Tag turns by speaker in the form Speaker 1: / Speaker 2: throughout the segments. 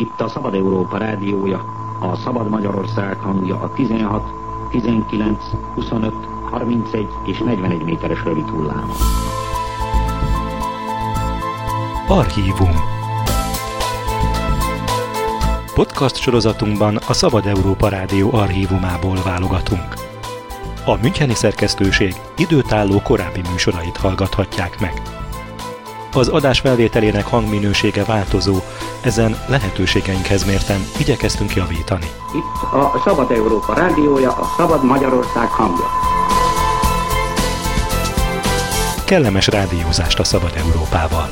Speaker 1: Itt a Szabad Európa rádiója, a Szabad Magyarország hangja a 16, 19, 25, 31 és 41 méteres rövid hullám.
Speaker 2: Archívum Podcast sorozatunkban a Szabad Európa Rádió archívumából válogatunk. A Müncheni szerkesztőség időtálló korábbi műsorait hallgathatják meg. Az adás felvételének hangminősége változó, ezen lehetőségeinkhez mérten igyekeztünk javítani.
Speaker 1: Itt a Szabad Európa rádiója, a Szabad Magyarország hangja.
Speaker 2: Kellemes rádiózást a Szabad Európával!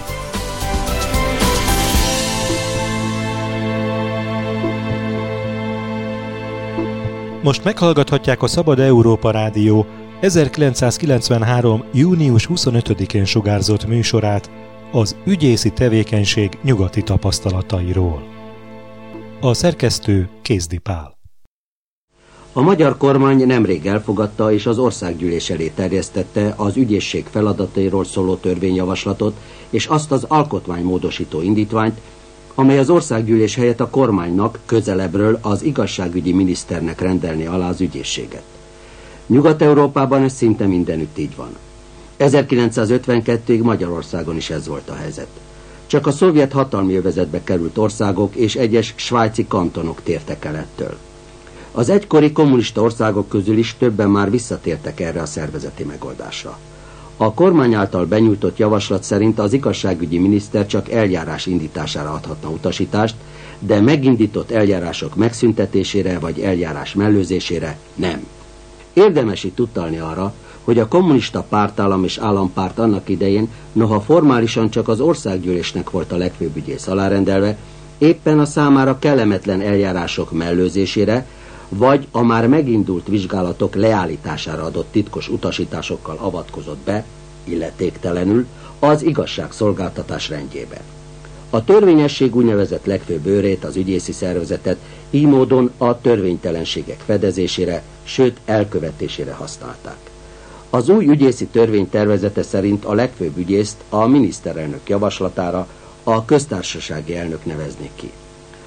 Speaker 2: Most meghallgathatják a Szabad Európa Rádió 1993. június 25-én sugárzott műsorát, az ügyészi tevékenység nyugati tapasztalatairól. A szerkesztő Kézdi Pál.
Speaker 3: A magyar kormány nemrég elfogadta és az országgyűlés elé terjesztette az ügyészség feladatairól szóló törvényjavaslatot és azt az alkotmánymódosító indítványt, amely az országgyűlés helyett a kormánynak közelebbről az igazságügyi miniszternek rendelni alá az ügyészséget. Nyugat-Európában ez szinte mindenütt így van. 1952-ig Magyarországon is ez volt a helyzet. Csak a szovjet hatalmi övezetbe került országok és egyes svájci kantonok tértek el ettől. Az egykori kommunista országok közül is többen már visszatértek erre a szervezeti megoldásra. A kormány által benyújtott javaslat szerint az igazságügyi miniszter csak eljárás indítására adhatna utasítást, de megindított eljárások megszüntetésére vagy eljárás mellőzésére nem. Érdemes itt utalni arra, hogy a kommunista pártállam és állampárt annak idején, noha formálisan csak az országgyűlésnek volt a legfőbb ügyész alárendelve, éppen a számára kellemetlen eljárások mellőzésére, vagy a már megindult vizsgálatok leállítására adott titkos utasításokkal avatkozott be, illetéktelenül, az igazságszolgáltatás rendjébe. A törvényesség úgynevezett legfőbb őrét, az ügyészi szervezetet így módon a törvénytelenségek fedezésére, sőt elkövetésére használták. Az új ügyészi törvény tervezete szerint a legfőbb ügyészt a miniszterelnök javaslatára a köztársasági elnök neveznék ki.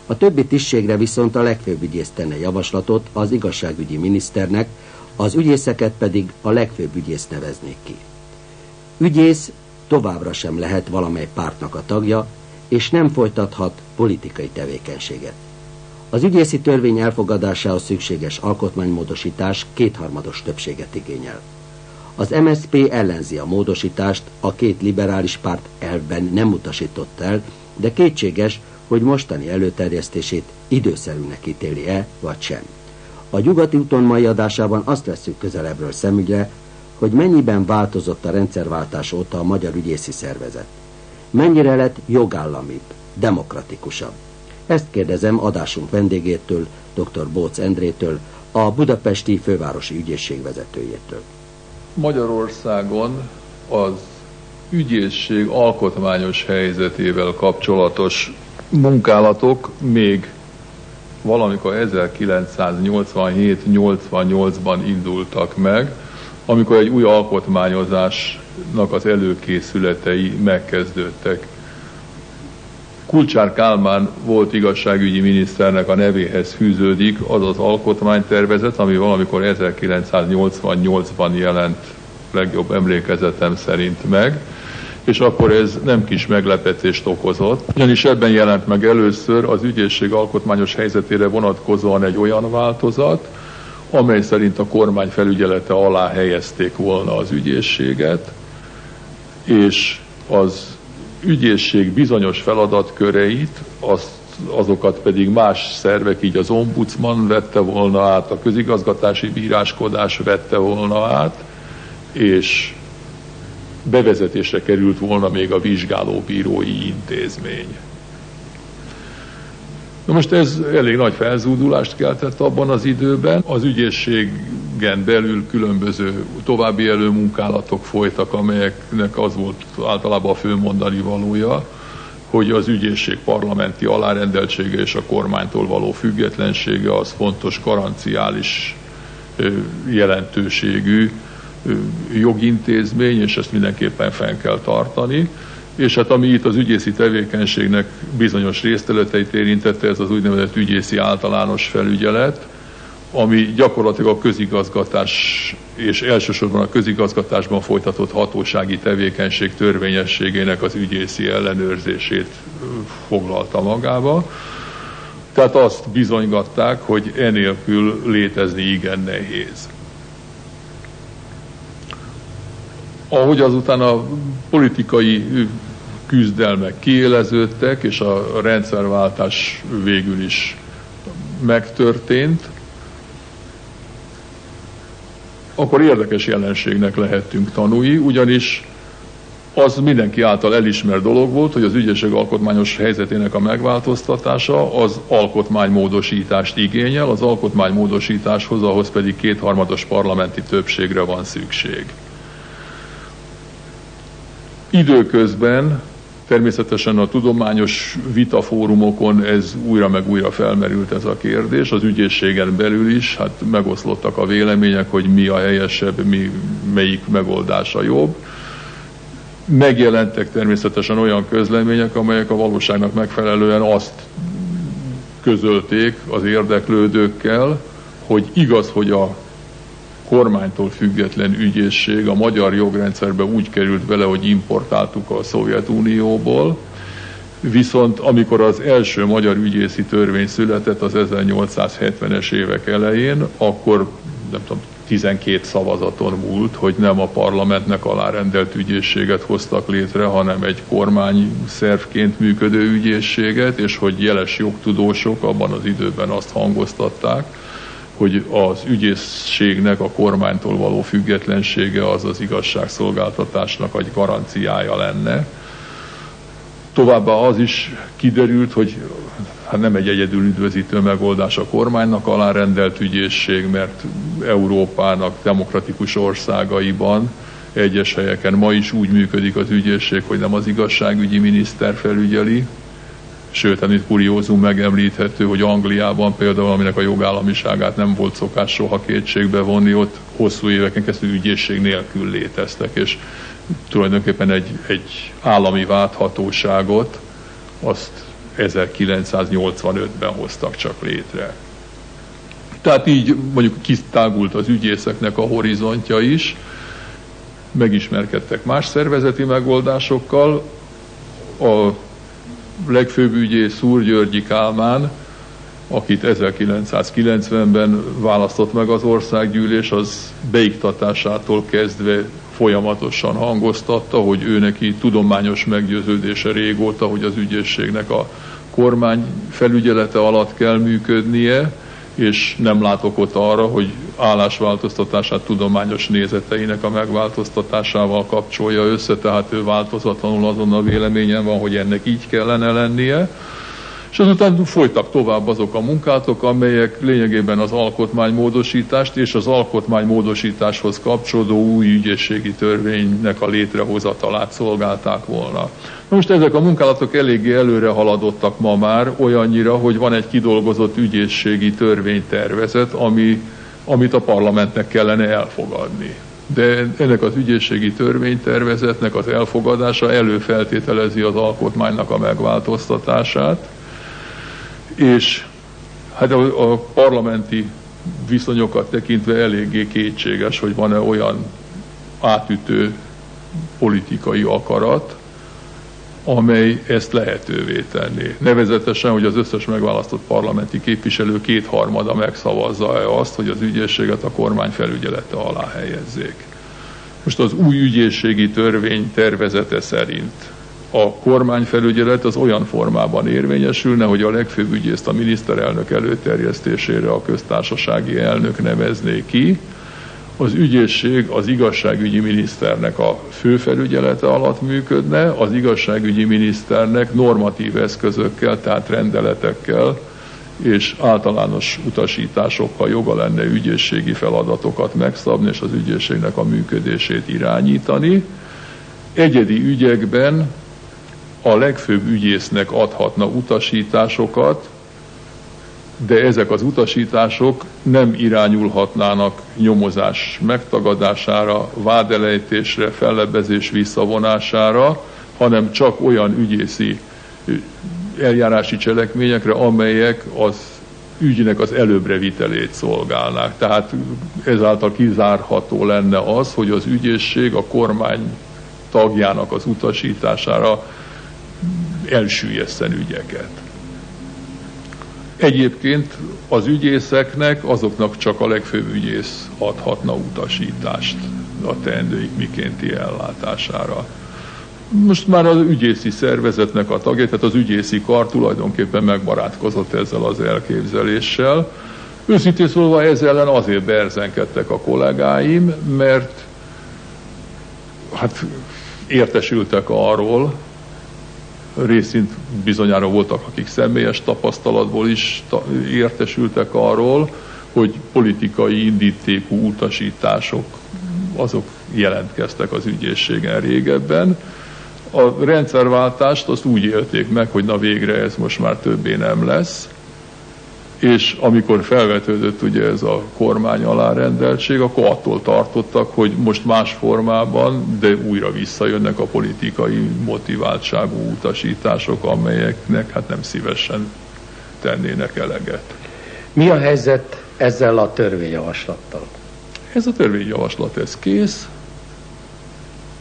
Speaker 3: A többi tisztségre viszont a legfőbb ügyész tenne javaslatot az igazságügyi miniszternek, az ügyészeket pedig a legfőbb ügyész neveznék ki. Ügyész továbbra sem lehet valamely pártnak a tagja, és nem folytathat politikai tevékenységet. Az ügyészi törvény elfogadásához szükséges alkotmánymódosítás kétharmados többséget igényel. Az MSP ellenzi a módosítást, a két liberális párt elben nem utasított el, de kétséges, hogy mostani előterjesztését időszerűnek ítéli-e, vagy sem. A nyugati úton mai adásában azt veszük közelebbről szemügyre, hogy mennyiben változott a rendszerváltás óta a magyar ügyészi szervezet. Mennyire lett jogállamibb, demokratikusabb. Ezt kérdezem adásunk vendégétől, dr. Bóc Endrétől, a budapesti fővárosi ügyészség vezetőjétől.
Speaker 4: Magyarországon az ügyészség alkotmányos helyzetével kapcsolatos munkálatok még valamikor 1987-88-ban indultak meg, amikor egy új alkotmányozásnak az előkészületei megkezdődtek. Kulcsár Kálmán volt igazságügyi miniszternek a nevéhez fűződik az az alkotmánytervezet, ami valamikor 1988-ban jelent legjobb emlékezetem szerint meg, és akkor ez nem kis meglepetést okozott, ugyanis ebben jelent meg először az ügyészség alkotmányos helyzetére vonatkozóan egy olyan változat, amely szerint a kormány felügyelete alá helyezték volna az ügyészséget, és az ügyészség bizonyos feladatköreit, azt, azokat pedig más szervek, így az ombudsman vette volna át, a közigazgatási bíráskodás vette volna át, és bevezetésre került volna még a vizsgálóbírói intézmény. Na most ez elég nagy felzúdulást keltett abban az időben. Az ügyészségen belül különböző további előmunkálatok folytak, amelyeknek az volt általában a fő mondani valója, hogy az ügyészség parlamenti alárendeltsége és a kormánytól való függetlensége az fontos garanciális jelentőségű jogintézmény, és ezt mindenképpen fenn kell tartani és hát ami itt az ügyészi tevékenységnek bizonyos részteleteit érintette, ez az úgynevezett ügyészi általános felügyelet, ami gyakorlatilag a közigazgatás és elsősorban a közigazgatásban folytatott hatósági tevékenység törvényességének az ügyészi ellenőrzését foglalta magába. Tehát azt bizonygatták, hogy enélkül létezni igen nehéz. Ahogy azután a politikai küzdelmek kiéleződtek, és a rendszerváltás végül is megtörtént, akkor érdekes jelenségnek lehettünk tanúi, ugyanis az mindenki által elismert dolog volt, hogy az ügyesség alkotmányos helyzetének a megváltoztatása az alkotmánymódosítást igényel, az alkotmánymódosításhoz ahhoz pedig kétharmados parlamenti többségre van szükség. Időközben Természetesen a tudományos vitafórumokon ez újra meg újra felmerült ez a kérdés, az ügyészségen belül is, hát megoszlottak a vélemények, hogy mi a helyesebb, mi, melyik megoldása jobb. Megjelentek természetesen olyan közlemények, amelyek a valóságnak megfelelően azt közölték az érdeklődőkkel, hogy igaz, hogy a kormánytól független ügyészség a magyar jogrendszerbe úgy került bele, hogy importáltuk a Szovjetunióból, viszont amikor az első magyar ügyészi törvény született az 1870-es évek elején, akkor nem tudom, 12 szavazaton múlt, hogy nem a parlamentnek alárendelt ügyészséget hoztak létre, hanem egy kormány szervként működő ügyészséget, és hogy jeles jogtudósok abban az időben azt hangoztatták, hogy az ügyészségnek a kormánytól való függetlensége az az igazságszolgáltatásnak egy garanciája lenne. Továbbá az is kiderült, hogy hát nem egy egyedül üdvözítő megoldás a kormánynak alárendelt ügyészség, mert Európának demokratikus országaiban egyes helyeken ma is úgy működik az ügyészség, hogy nem az igazságügyi miniszter felügyeli, Sőt, itt kuriózum megemlíthető, hogy Angliában például, aminek a jogállamiságát nem volt szokás soha kétségbe vonni, ott hosszú éveken keresztül ügyészség nélkül léteztek, és tulajdonképpen egy, egy állami válthatóságot azt 1985-ben hoztak csak létre. Tehát így mondjuk kitágult az ügyészeknek a horizontja is, megismerkedtek más szervezeti megoldásokkal, a legfőbb ügyész Úr Györgyi Kálmán, akit 1990-ben választott meg az országgyűlés, az beiktatásától kezdve folyamatosan hangoztatta, hogy ő neki tudományos meggyőződése régóta, hogy az ügyészségnek a kormány felügyelete alatt kell működnie, és nem látok ott arra, hogy állásváltoztatását tudományos nézeteinek a megváltoztatásával kapcsolja össze, tehát ő változatlanul azon a véleményen van, hogy ennek így kellene lennie. És azután folytak tovább azok a munkátok, amelyek lényegében az alkotmánymódosítást és az alkotmánymódosításhoz kapcsolódó új ügyességi törvénynek a létrehozatalát szolgálták volna. Most ezek a munkálatok eléggé előre haladottak ma már, olyannyira, hogy van egy kidolgozott ügyészségi törvénytervezet, ami, amit a parlamentnek kellene elfogadni. De ennek az ügyészségi törvénytervezetnek az elfogadása előfeltételezi az alkotmánynak a megváltoztatását, és hát a, a parlamenti viszonyokat tekintve eléggé kétséges, hogy van-e olyan átütő politikai akarat, amely ezt lehetővé tenné. Nevezetesen, hogy az összes megválasztott parlamenti képviselő kétharmada megszavazza-e azt, hogy az ügyészséget a kormány felügyelete alá helyezzék. Most az új ügyészségi törvény tervezete szerint a kormányfelügyelet az olyan formában érvényesülne, hogy a legfőbb ügyészt a miniszterelnök előterjesztésére a köztársasági elnök nevezné ki, az ügyészség az igazságügyi miniszternek a főfelügyelete alatt működne, az igazságügyi miniszternek normatív eszközökkel, tehát rendeletekkel és általános utasításokkal joga lenne ügyészségi feladatokat megszabni, és az ügyészségnek a működését irányítani. Egyedi ügyekben a legfőbb ügyésznek adhatna utasításokat, de ezek az utasítások nem irányulhatnának nyomozás megtagadására, vádelejtésre, fellebbezés visszavonására, hanem csak olyan ügyészi eljárási cselekményekre, amelyek az ügynek az előbbre vitelét szolgálnák. Tehát ezáltal kizárható lenne az, hogy az ügyészség a kormány tagjának az utasítására elsüllyeszten ügyeket. Egyébként az ügyészeknek, azoknak csak a legfőbb ügyész adhatna utasítást a teendőik mikénti ellátására. Most már az ügyészi szervezetnek a tagja, tehát az ügyészi kar tulajdonképpen megbarátkozott ezzel az elképzeléssel. Őszintén szólva ez ellen azért berzenkedtek a kollégáim, mert hát értesültek arról, részint bizonyára voltak, akik személyes tapasztalatból is értesültek arról, hogy politikai indítékú utasítások azok jelentkeztek az ügyészségen régebben. A rendszerváltást azt úgy élték meg, hogy na végre ez most már többé nem lesz, és amikor felvetődött ugye ez a kormány alárendeltség, akkor attól tartottak, hogy most más formában, de újra visszajönnek a politikai motiváltságú utasítások, amelyeknek hát nem szívesen tennének eleget.
Speaker 5: Mi a helyzet ezzel a törvényjavaslattal?
Speaker 4: Ez a törvényjavaslat, ez kész.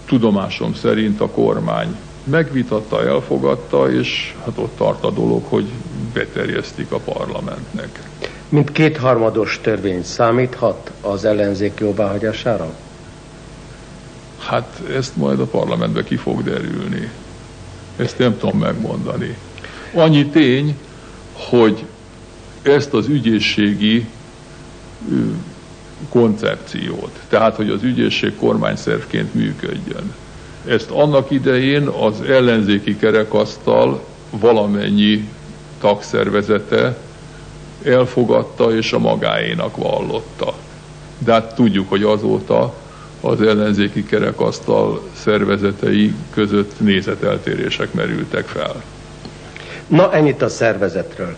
Speaker 4: Tudomásom szerint a kormány megvitatta, elfogadta, és hát ott tart a dolog, hogy beterjesztik a parlamentnek.
Speaker 5: Mint kétharmados törvény számíthat az ellenzék jóváhagyására?
Speaker 4: Hát ezt majd a parlamentbe ki fog derülni. Ezt nem tudom megmondani. Annyi tény, hogy ezt az ügyészségi koncepciót, tehát hogy az ügyészség kormányszervként működjön. Ezt annak idején az ellenzéki kerekasztal valamennyi tagszervezete elfogadta és a magáénak vallotta. De hát tudjuk, hogy azóta az ellenzéki kerekasztal szervezetei között nézeteltérések merültek fel.
Speaker 5: Na, ennyit a szervezetről.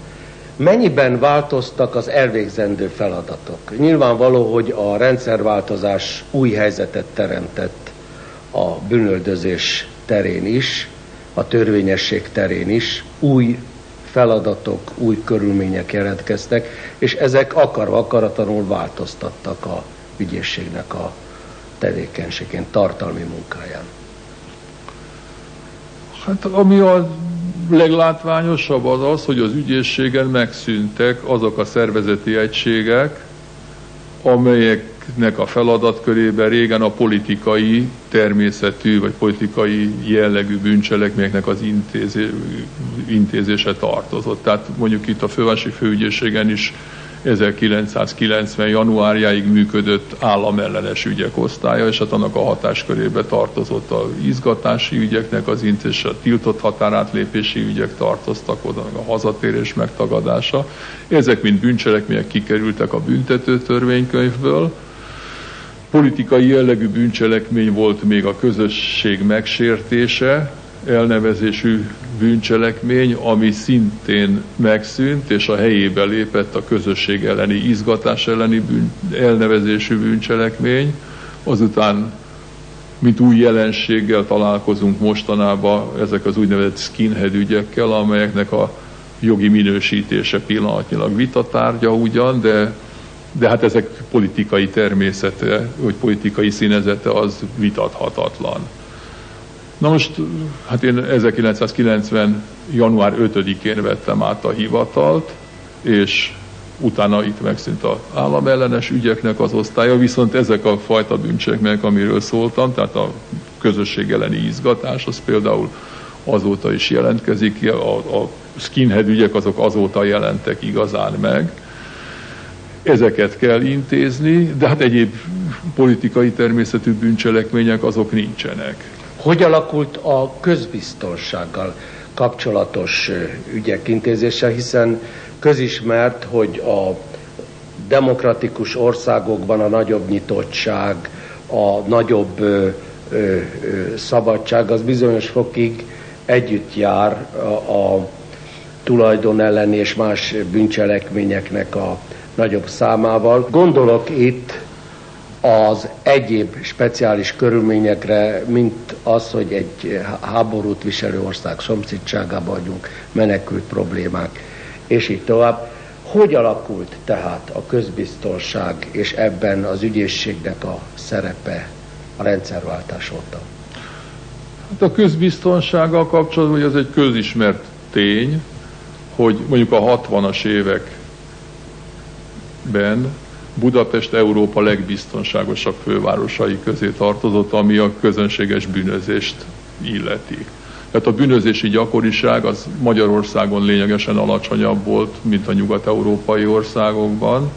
Speaker 5: Mennyiben változtak az elvégzendő feladatok? Nyilvánvaló, hogy a rendszerváltozás új helyzetet teremtett a bűnöldözés terén is, a törvényesség terén is, új feladatok, új körülmények jelentkeztek, és ezek akarva akaratlanul változtattak a ügyészségnek a tevékenységén, tartalmi munkáján.
Speaker 4: Hát ami a leglátványosabb az az, hogy az ügyészségen megszűntek azok a szervezeti egységek, amelyeknek a feladatkörében régen a politikai természetű vagy politikai jellegű bűncselekményeknek az intézé, intézése tartozott. Tehát mondjuk itt a fővárosi főügyészségen is 1990. januárjáig működött államellenes ügyek osztálya, és hát annak a hatáskörébe tartozott a izgatási ügyeknek az intézése, a tiltott határátlépési ügyek tartoztak oda, a hazatérés megtagadása. Ezek mind bűncselekmények kikerültek a büntető törvénykönyvből, politikai jellegű bűncselekmény volt még a közösség megsértése, elnevezésű bűncselekmény, ami szintén megszűnt, és a helyébe lépett a közösség elleni izgatás elleni bűn, elnevezésű bűncselekmény. Azután, mint új jelenséggel találkozunk mostanában ezek az úgynevezett skinhead ügyekkel, amelyeknek a jogi minősítése pillanatnyilag vitatárgya ugyan, de de hát ezek politikai természete, vagy politikai színezete az vitathatatlan. Na most, hát én 1990. január 5-én vettem át a hivatalt, és utána itt megszűnt az államellenes ügyeknek az osztálya, viszont ezek a fajta bűncselekmények, amiről szóltam, tehát a közösség elleni izgatás, az például azóta is jelentkezik, a, a skinhead ügyek azok azóta jelentek igazán meg, ezeket kell intézni, de hát egyéb politikai természetű bűncselekmények azok nincsenek.
Speaker 5: Hogy alakult a közbiztonsággal kapcsolatos ügyek intézése, hiszen közismert, hogy a demokratikus országokban a nagyobb nyitottság, a nagyobb ö, ö, ö, szabadság az bizonyos fokig együtt jár a, a tulajdon elleni és más bűncselekményeknek a nagyobb számával. Gondolok itt az egyéb speciális körülményekre, mint az, hogy egy háborút viselő ország szomszédságában vagyunk, menekült problémák, és így tovább. Hogy alakult tehát a közbiztonság és ebben az ügyészségnek a szerepe a rendszerváltás óta?
Speaker 4: Hát a közbiztonsággal kapcsolatban, hogy ez egy közismert tény, hogy mondjuk a 60-as években Budapest Európa legbiztonságosabb fővárosai közé tartozott, ami a közönséges bűnözést illeti. Tehát a bűnözési gyakoriság az Magyarországon lényegesen alacsonyabb volt, mint a nyugat-európai országokban,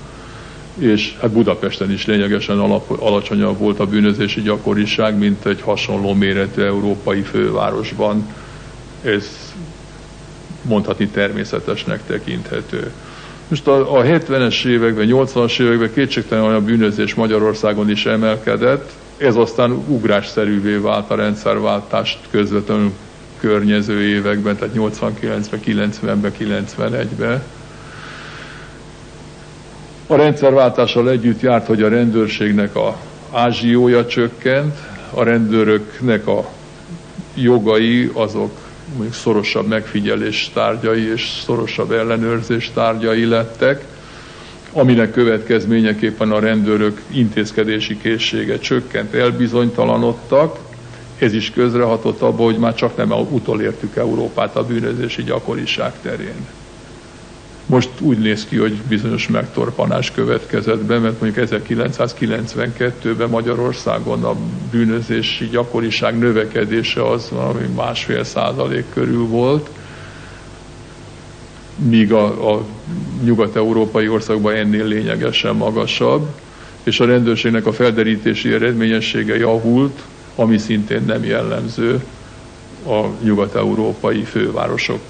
Speaker 4: és hát Budapesten is lényegesen alap, alacsonyabb volt a bűnözési gyakoriság, mint egy hasonló méretű európai fővárosban. Ez mondhatni természetesnek tekinthető. Most a, a 70-es években, 80-as években kétségtelen a bűnözés Magyarországon is emelkedett, ez aztán ugrásszerűvé vált a rendszerváltást közvetlenül környező években, tehát 89-ben, 90-ben, 91-ben. A rendszerváltással együtt járt, hogy a rendőrségnek a ázsiója csökkent, a rendőröknek a jogai azok szorosabb megfigyelés tárgyai és szorosabb ellenőrzés tárgyai lettek, aminek következményeképpen a rendőrök intézkedési készsége csökkent, elbizonytalanodtak, ez is közrehatott abba, hogy már csak nem utolértük Európát a bűnözési gyakoriság terén. Most úgy néz ki, hogy bizonyos megtorpanás következett be, mert mondjuk 1992-ben Magyarországon a bűnözési gyakoriság növekedése az valami másfél százalék körül volt, míg a, a nyugat-európai országban ennél lényegesen magasabb, és a rendőrségnek a felderítési eredményessége javult, ami szintén nem jellemző a nyugat-európai fővárosok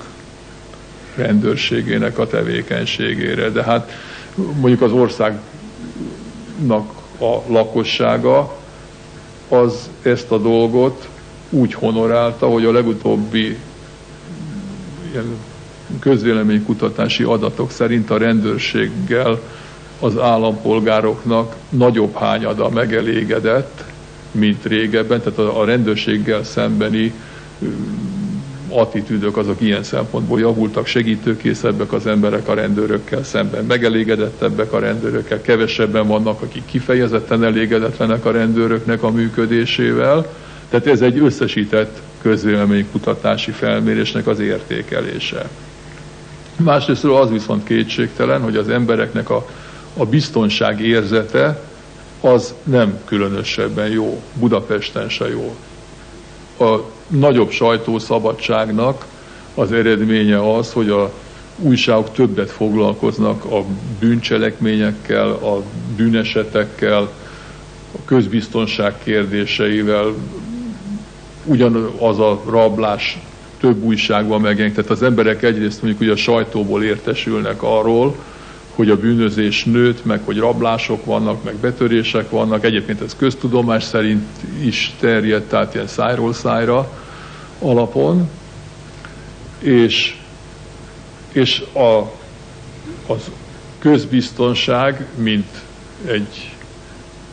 Speaker 4: rendőrségének a tevékenységére. De hát mondjuk az országnak a lakossága az ezt a dolgot úgy honorálta, hogy a legutóbbi ilyen közvéleménykutatási adatok szerint a rendőrséggel az állampolgároknak nagyobb hányada megelégedett, mint régebben, tehát a, rendőrséggel szembeni attitűdök azok ilyen szempontból javultak, segítőkészebbek az emberek a rendőrökkel szemben, megelégedettebbek a rendőrökkel, kevesebben vannak, akik kifejezetten elégedetlenek a rendőröknek a működésével. Tehát ez egy összesített közvéleménykutatási felmérésnek az értékelése. Másrészt az viszont kétségtelen, hogy az embereknek a, a biztonság érzete az nem különösebben jó, Budapesten se jó. A nagyobb sajtószabadságnak az eredménye az, hogy a újságok többet foglalkoznak a bűncselekményekkel, a bűnesetekkel, a közbiztonság kérdéseivel, ugyanaz a rablás több újságban megjelenik. Tehát az emberek egyrészt mondjuk ugye a sajtóból értesülnek arról, hogy a bűnözés nőtt, meg hogy rablások vannak, meg betörések vannak. Egyébként ez köztudomás szerint is terjedt, tehát ilyen szájról szájra alapon. És, és a, az közbiztonság, mint egy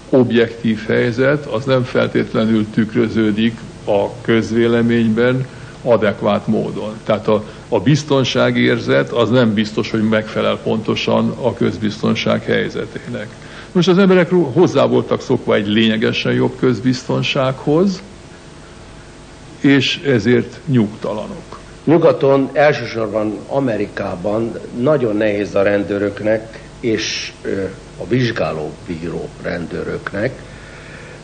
Speaker 4: objektív helyzet, az nem feltétlenül tükröződik a közvéleményben adekvát módon. Tehát a, a biztonságérzet az nem biztos, hogy megfelel pontosan a közbiztonság helyzetének. Most az emberek hozzá voltak szokva egy lényegesen jobb közbiztonsághoz, és ezért nyugtalanok.
Speaker 5: Nyugaton, elsősorban Amerikában nagyon nehéz a rendőröknek és a vizsgálóbíró rendőröknek,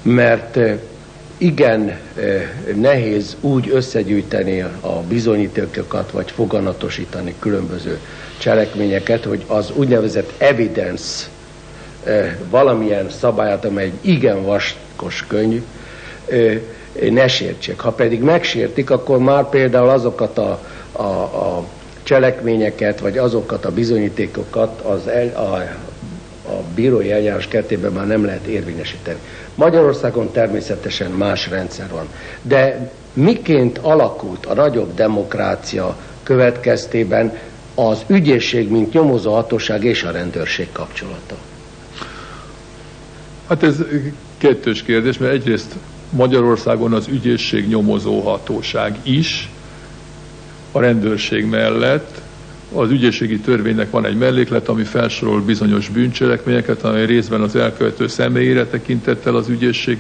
Speaker 5: mert igen eh, nehéz úgy összegyűjteni a bizonyítékokat, vagy foganatosítani különböző cselekményeket, hogy az úgynevezett evidence valamilyen szabályát, amely egy igen vaskos könyv, ne sértsék. Ha pedig megsértik, akkor már például azokat a, a, a cselekményeket, vagy azokat a bizonyítékokat az el, a bírói eljárás keretében már nem lehet érvényesíteni. Magyarországon természetesen más rendszer van. De miként alakult a nagyobb demokrácia következtében az ügyészség, mint nyomozó hatóság és a rendőrség kapcsolata?
Speaker 4: Hát ez kettős kérdés, mert egyrészt Magyarországon az ügyészség nyomozóhatóság is a rendőrség mellett az ügyészségi törvénynek van egy melléklet, ami felsorol bizonyos bűncselekményeket, amely részben az elkövető személyére tekintettel az ügyészség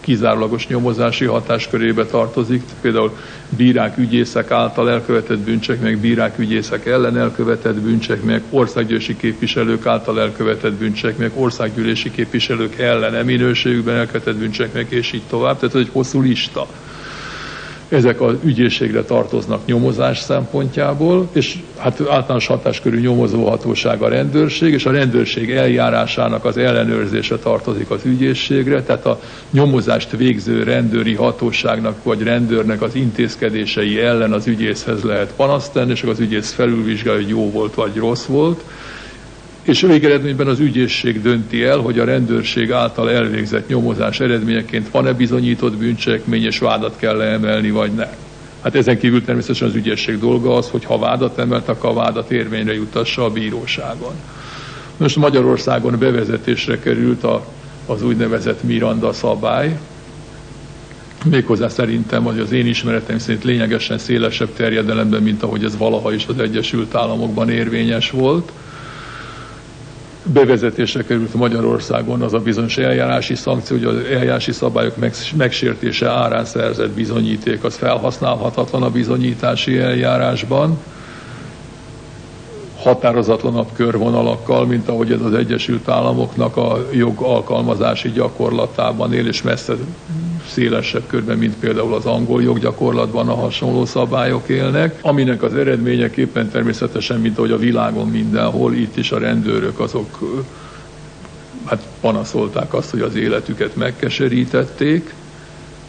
Speaker 4: kizárólagos nyomozási hatáskörébe tartozik, például bírák, ügyészek által elkövetett bűncselekmények, bírák, ügyészek ellen elkövetett bűncselekmények, országgyűlési képviselők által elkövetett bűncselekmények, országgyűlési képviselők ellen minőségükben elkövetett bűncselekmények, és így tovább. Tehát ez egy hosszú lista ezek az ügyészségre tartoznak nyomozás szempontjából, és hát általános hatáskörű nyomozóhatóság a rendőrség, és a rendőrség eljárásának az ellenőrzése tartozik az ügyészségre, tehát a nyomozást végző rendőri hatóságnak vagy rendőrnek az intézkedései ellen az ügyészhez lehet panaszt tenni, és az ügyész felülvizsgálja, hogy jó volt vagy rossz volt, és végeredményben az ügyészség dönti el, hogy a rendőrség által elvégzett nyomozás eredményeként van-e bizonyított bűncselekmény, és vádat kell emelni, vagy ne. Hát ezen kívül természetesen az ügyészség dolga az, hogy ha vádat emelt, akkor a vádat érvényre jutassa a bíróságon. Most Magyarországon bevezetésre került a, az úgynevezett Miranda szabály, méghozzá szerintem, hogy az én ismeretem szerint lényegesen szélesebb terjedelemben, mint ahogy ez valaha is az Egyesült Államokban érvényes volt bevezetésre került Magyarországon az a bizonyos eljárási szankció, hogy az eljárási szabályok megsértése árán szerzett bizonyíték, az felhasználhatatlan a bizonyítási eljárásban, határozatlanabb körvonalakkal, mint ahogy ez az Egyesült Államoknak a jog alkalmazási gyakorlatában él, és messze szélesebb körben, mint például az angol joggyakorlatban a hasonló szabályok élnek, aminek az eredményeképpen természetesen, mint ahogy a világon mindenhol, itt is a rendőrök azok hát panaszolták azt, hogy az életüket megkeserítették,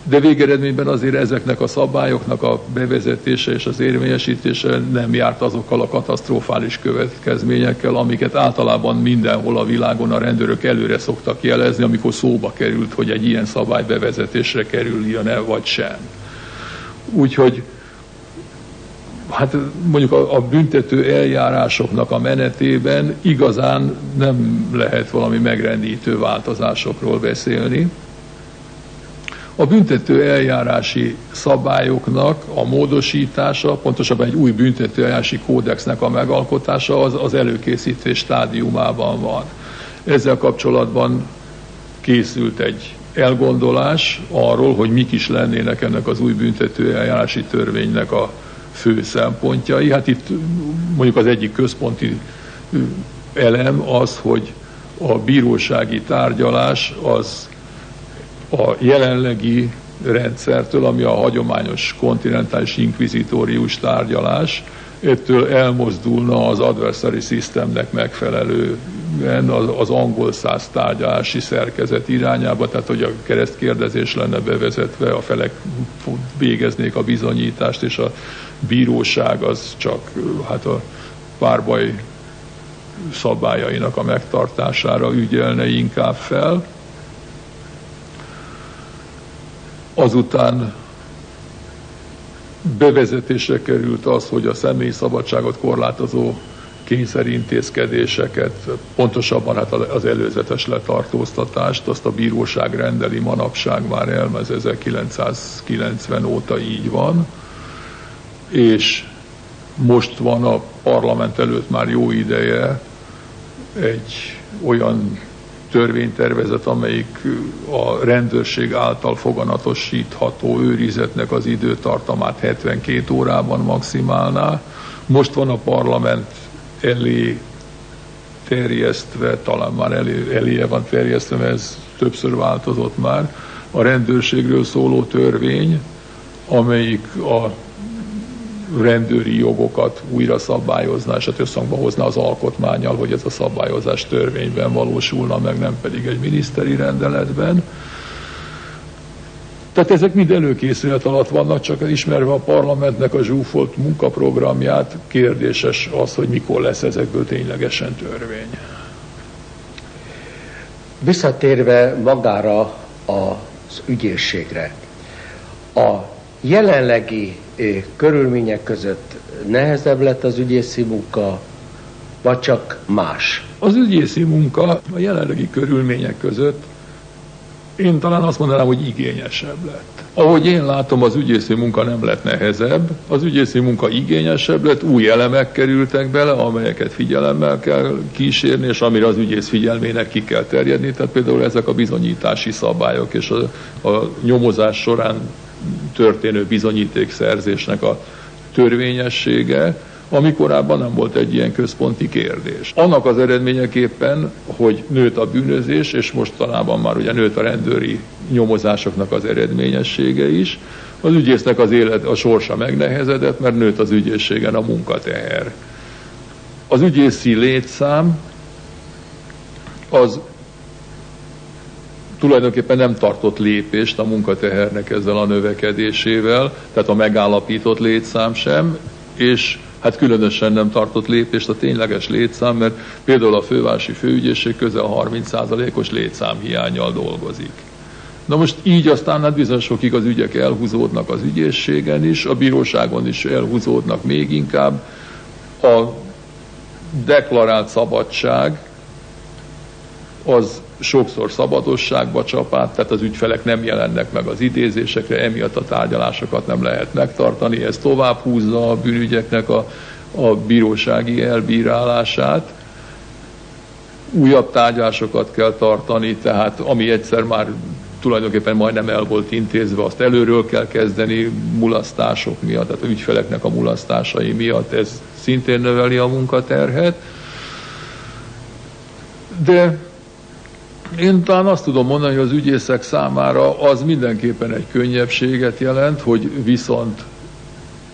Speaker 4: de végeredményben azért ezeknek a szabályoknak a bevezetése és az érvényesítése nem járt azokkal a katasztrofális következményekkel, amiket általában mindenhol a világon a rendőrök előre szoktak jelezni, amikor szóba került, hogy egy ilyen szabály bevezetésre kerüljön-e vagy sem. Úgyhogy hát mondjuk a, a büntető eljárásoknak a menetében igazán nem lehet valami megrendítő változásokról beszélni. A büntető eljárási szabályoknak a módosítása, pontosabban egy új büntető eljárási kódexnek a megalkotása az, az előkészítés stádiumában van. Ezzel kapcsolatban készült egy elgondolás arról, hogy mik is lennének ennek az új büntető eljárási törvénynek a fő szempontjai. Hát itt mondjuk az egyik központi elem az, hogy a bírósági tárgyalás az a jelenlegi rendszertől, ami a hagyományos kontinentális inkvizitórius tárgyalás, ettől elmozdulna az adversary systemnek megfelelően az, az angol száz tárgyalási szerkezet irányába, tehát hogy a keresztkérdezés lenne bevezetve, a felek végeznék a bizonyítást, és a bíróság az csak hát a párbaj szabályainak a megtartására ügyelne inkább fel. Azután bevezetésre került az, hogy a személyi szabadságot korlátozó kényszerintézkedéseket, pontosabban hát az előzetes letartóztatást, azt a bíróság rendeli manapság már elmez 1990 óta így van, és most van a parlament előtt már jó ideje egy olyan törvénytervezet, amelyik a rendőrség által foganatosítható őrizetnek az időtartamát 72 órában maximálná. Most van a parlament elé terjesztve, talán már elé, eléje van terjesztve, mert ez többször változott már, a rendőrségről szóló törvény, amelyik a rendőri jogokat újra szabályozná, és összhangba hozná az alkotmányjal, hogy ez a szabályozás törvényben valósulna, meg nem pedig egy miniszteri rendeletben. Tehát ezek mind előkészület alatt vannak, csak ismerve a parlamentnek a zsúfolt munkaprogramját, kérdéses az, hogy mikor lesz ezekből ténylegesen törvény.
Speaker 5: Visszatérve magára az ügyészségre, a jelenlegi körülmények között nehezebb lett az ügyészi munka, vagy csak más?
Speaker 4: Az ügyészi munka a jelenlegi körülmények között én talán azt mondanám, hogy igényesebb lett. Ahogy én látom, az ügyészi munka nem lett nehezebb, az ügyészi munka igényesebb lett, új elemek kerültek bele, amelyeket figyelemmel kell kísérni, és amire az ügyész figyelmének ki kell terjedni. Tehát például ezek a bizonyítási szabályok és a, a nyomozás során történő bizonyítékszerzésnek a törvényessége, ami korábban nem volt egy ilyen központi kérdés. Annak az eredményeképpen, hogy nőtt a bűnözés, és mostanában már ugye nőtt a rendőri nyomozásoknak az eredményessége is, az ügyésznek az élet, a sorsa megnehezedett, mert nőtt az ügyészségen a munkateher. Az ügyészi létszám az tulajdonképpen nem tartott lépést a munkatehernek ezzel a növekedésével, tehát a megállapított létszám sem, és hát különösen nem tartott lépést a tényleges létszám, mert például a fővárosi főügyészség közel 30%-os létszámhiányjal dolgozik. Na most így aztán hát bizonyosokig az ügyek elhúzódnak az ügyészségen is, a bíróságon is elhúzódnak még inkább. A deklarált szabadság az sokszor szabadosságba csap át, tehát az ügyfelek nem jelennek meg az idézésekre, emiatt a tárgyalásokat nem lehet megtartani, ez tovább húzza a bűnügyeknek a, a bírósági elbírálását. Újabb tárgyalásokat kell tartani, tehát ami egyszer már tulajdonképpen majdnem el volt intézve, azt előről kell kezdeni mulasztások miatt, tehát a ügyfeleknek a mulasztásai miatt, ez szintén növeli a munkaterhet. De én talán azt tudom mondani, hogy az ügyészek számára az mindenképpen egy könnyebbséget jelent, hogy viszont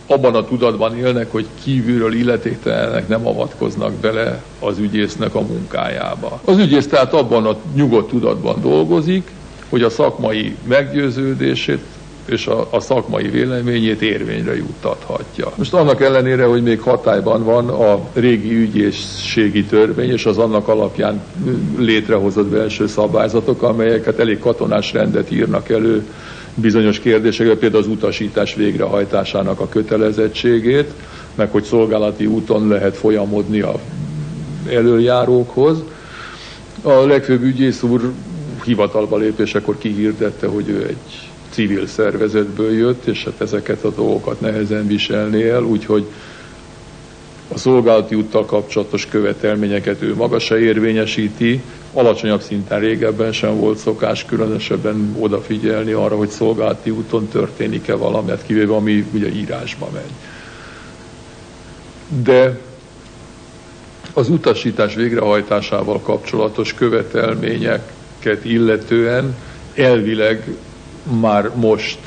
Speaker 4: abban a tudatban élnek, hogy kívülről illetéktelenek nem avatkoznak bele az ügyésznek a munkájába. Az ügyész tehát abban a nyugodt tudatban dolgozik, hogy a szakmai meggyőződését és a, a szakmai véleményét érvényre juttathatja. Most annak ellenére, hogy még hatályban van a régi ügyészségi törvény és az annak alapján létrehozott belső szabályzatok, amelyeket elég katonás rendet írnak elő bizonyos kérdésekre, például az utasítás végrehajtásának a kötelezettségét, meg hogy szolgálati úton lehet folyamodni a előjárókhoz. A legfőbb ügyész úr hivatalba lépésekor kihirdette, hogy ő egy civil szervezetből jött, és hát ezeket a dolgokat nehezen viselné el, úgyhogy a szolgálati úttal kapcsolatos követelményeket ő maga se érvényesíti, alacsonyabb szinten régebben sem volt szokás különösebben odafigyelni arra, hogy szolgálati úton történik-e valami, hát kivéve ami ugye írásba megy. De az utasítás végrehajtásával kapcsolatos követelményeket illetően elvileg már most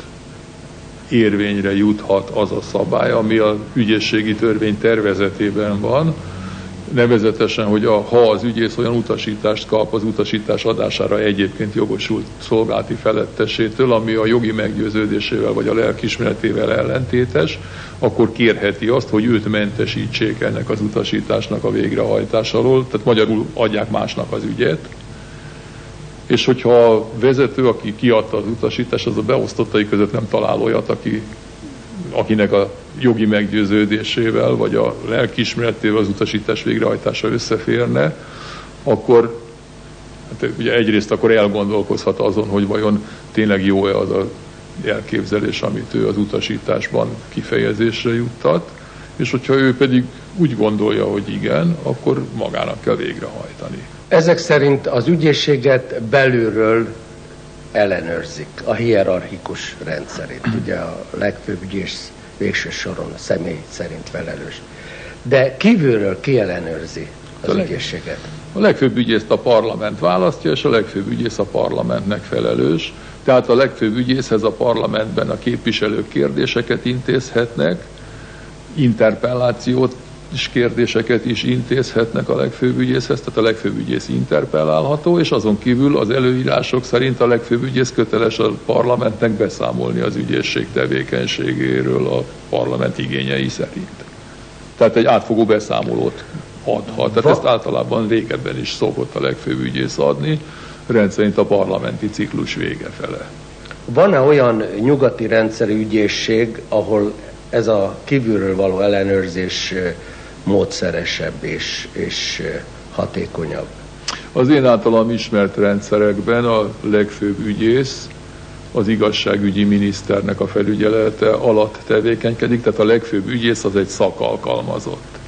Speaker 4: érvényre juthat az a szabály, ami a ügyészségi törvény tervezetében van, nevezetesen, hogy a, ha az ügyész olyan utasítást kap az utasítás adására egyébként jogosult szolgálati felettesétől, ami a jogi meggyőződésével vagy a lelkismeretével ellentétes, akkor kérheti azt, hogy őt mentesítsék ennek az utasításnak a végrehajtása alól, tehát magyarul adják másnak az ügyet, és hogyha a vezető, aki kiadta az utasítást, az a beosztottai között nem talál olyat, aki, akinek a jogi meggyőződésével, vagy a lelkiismeretével az utasítás végrehajtása összeférne, akkor hát ugye egyrészt akkor elgondolkozhat azon, hogy vajon tényleg jó-e az a elképzelés, amit ő az utasításban kifejezésre juttat, és hogyha ő pedig úgy gondolja, hogy igen, akkor magának kell végrehajtani.
Speaker 5: Ezek szerint az ügyészséget belülről ellenőrzik a hierarchikus rendszerét. Ugye a legfőbb ügyész végső soron a személy szerint felelős. De kívülről ki ellenőrzi az a ügyészséget?
Speaker 4: A legfőbb ügyészt a parlament választja, és a legfőbb ügyész a parlamentnek felelős. Tehát a legfőbb ügyészhez a parlamentben a képviselők kérdéseket intézhetnek, interpellációt is kérdéseket is intézhetnek a legfőbb ügyészhez, tehát a legfőbb ügyész interpellálható, és azon kívül az előírások szerint a legfőbb ügyész köteles a parlamentnek beszámolni az ügyészség tevékenységéről a parlament igényei szerint. Tehát egy átfogó beszámolót adhat. Tehát ezt általában régebben is szokott a legfőbb ügyész adni, rendszerint a parlamenti ciklus vége fele.
Speaker 5: Van-e olyan nyugati rendszerű ügyészség, ahol ez a kívülről való ellenőrzés módszeresebb és, és hatékonyabb.
Speaker 4: Az én általam ismert rendszerekben a legfőbb ügyész az igazságügyi miniszternek a felügyelete alatt tevékenykedik, tehát a legfőbb ügyész az egy szakalkalmazott.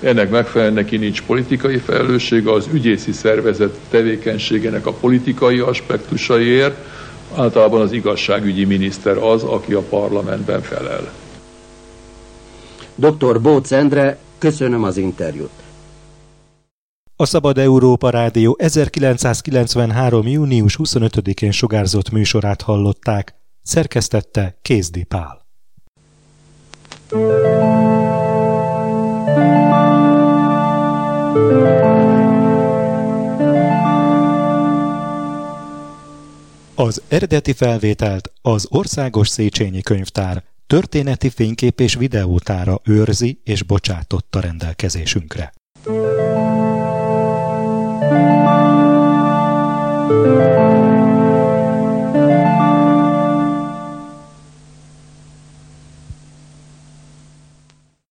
Speaker 4: Ennek megfelelően neki nincs politikai felelőssége, az ügyészi szervezet tevékenységének a politikai aspektusaiért, általában az igazságügyi miniszter az, aki a parlamentben felel.
Speaker 3: Dr. Bóc Endre, köszönöm az interjút.
Speaker 2: A Szabad Európa Rádió 1993. június 25-én sugárzott műsorát hallották. Szerkesztette Kézdi Pál. Az eredeti felvételt az Országos Széchenyi Könyvtár történeti fénykép és videótára őrzi és bocsátotta rendelkezésünkre.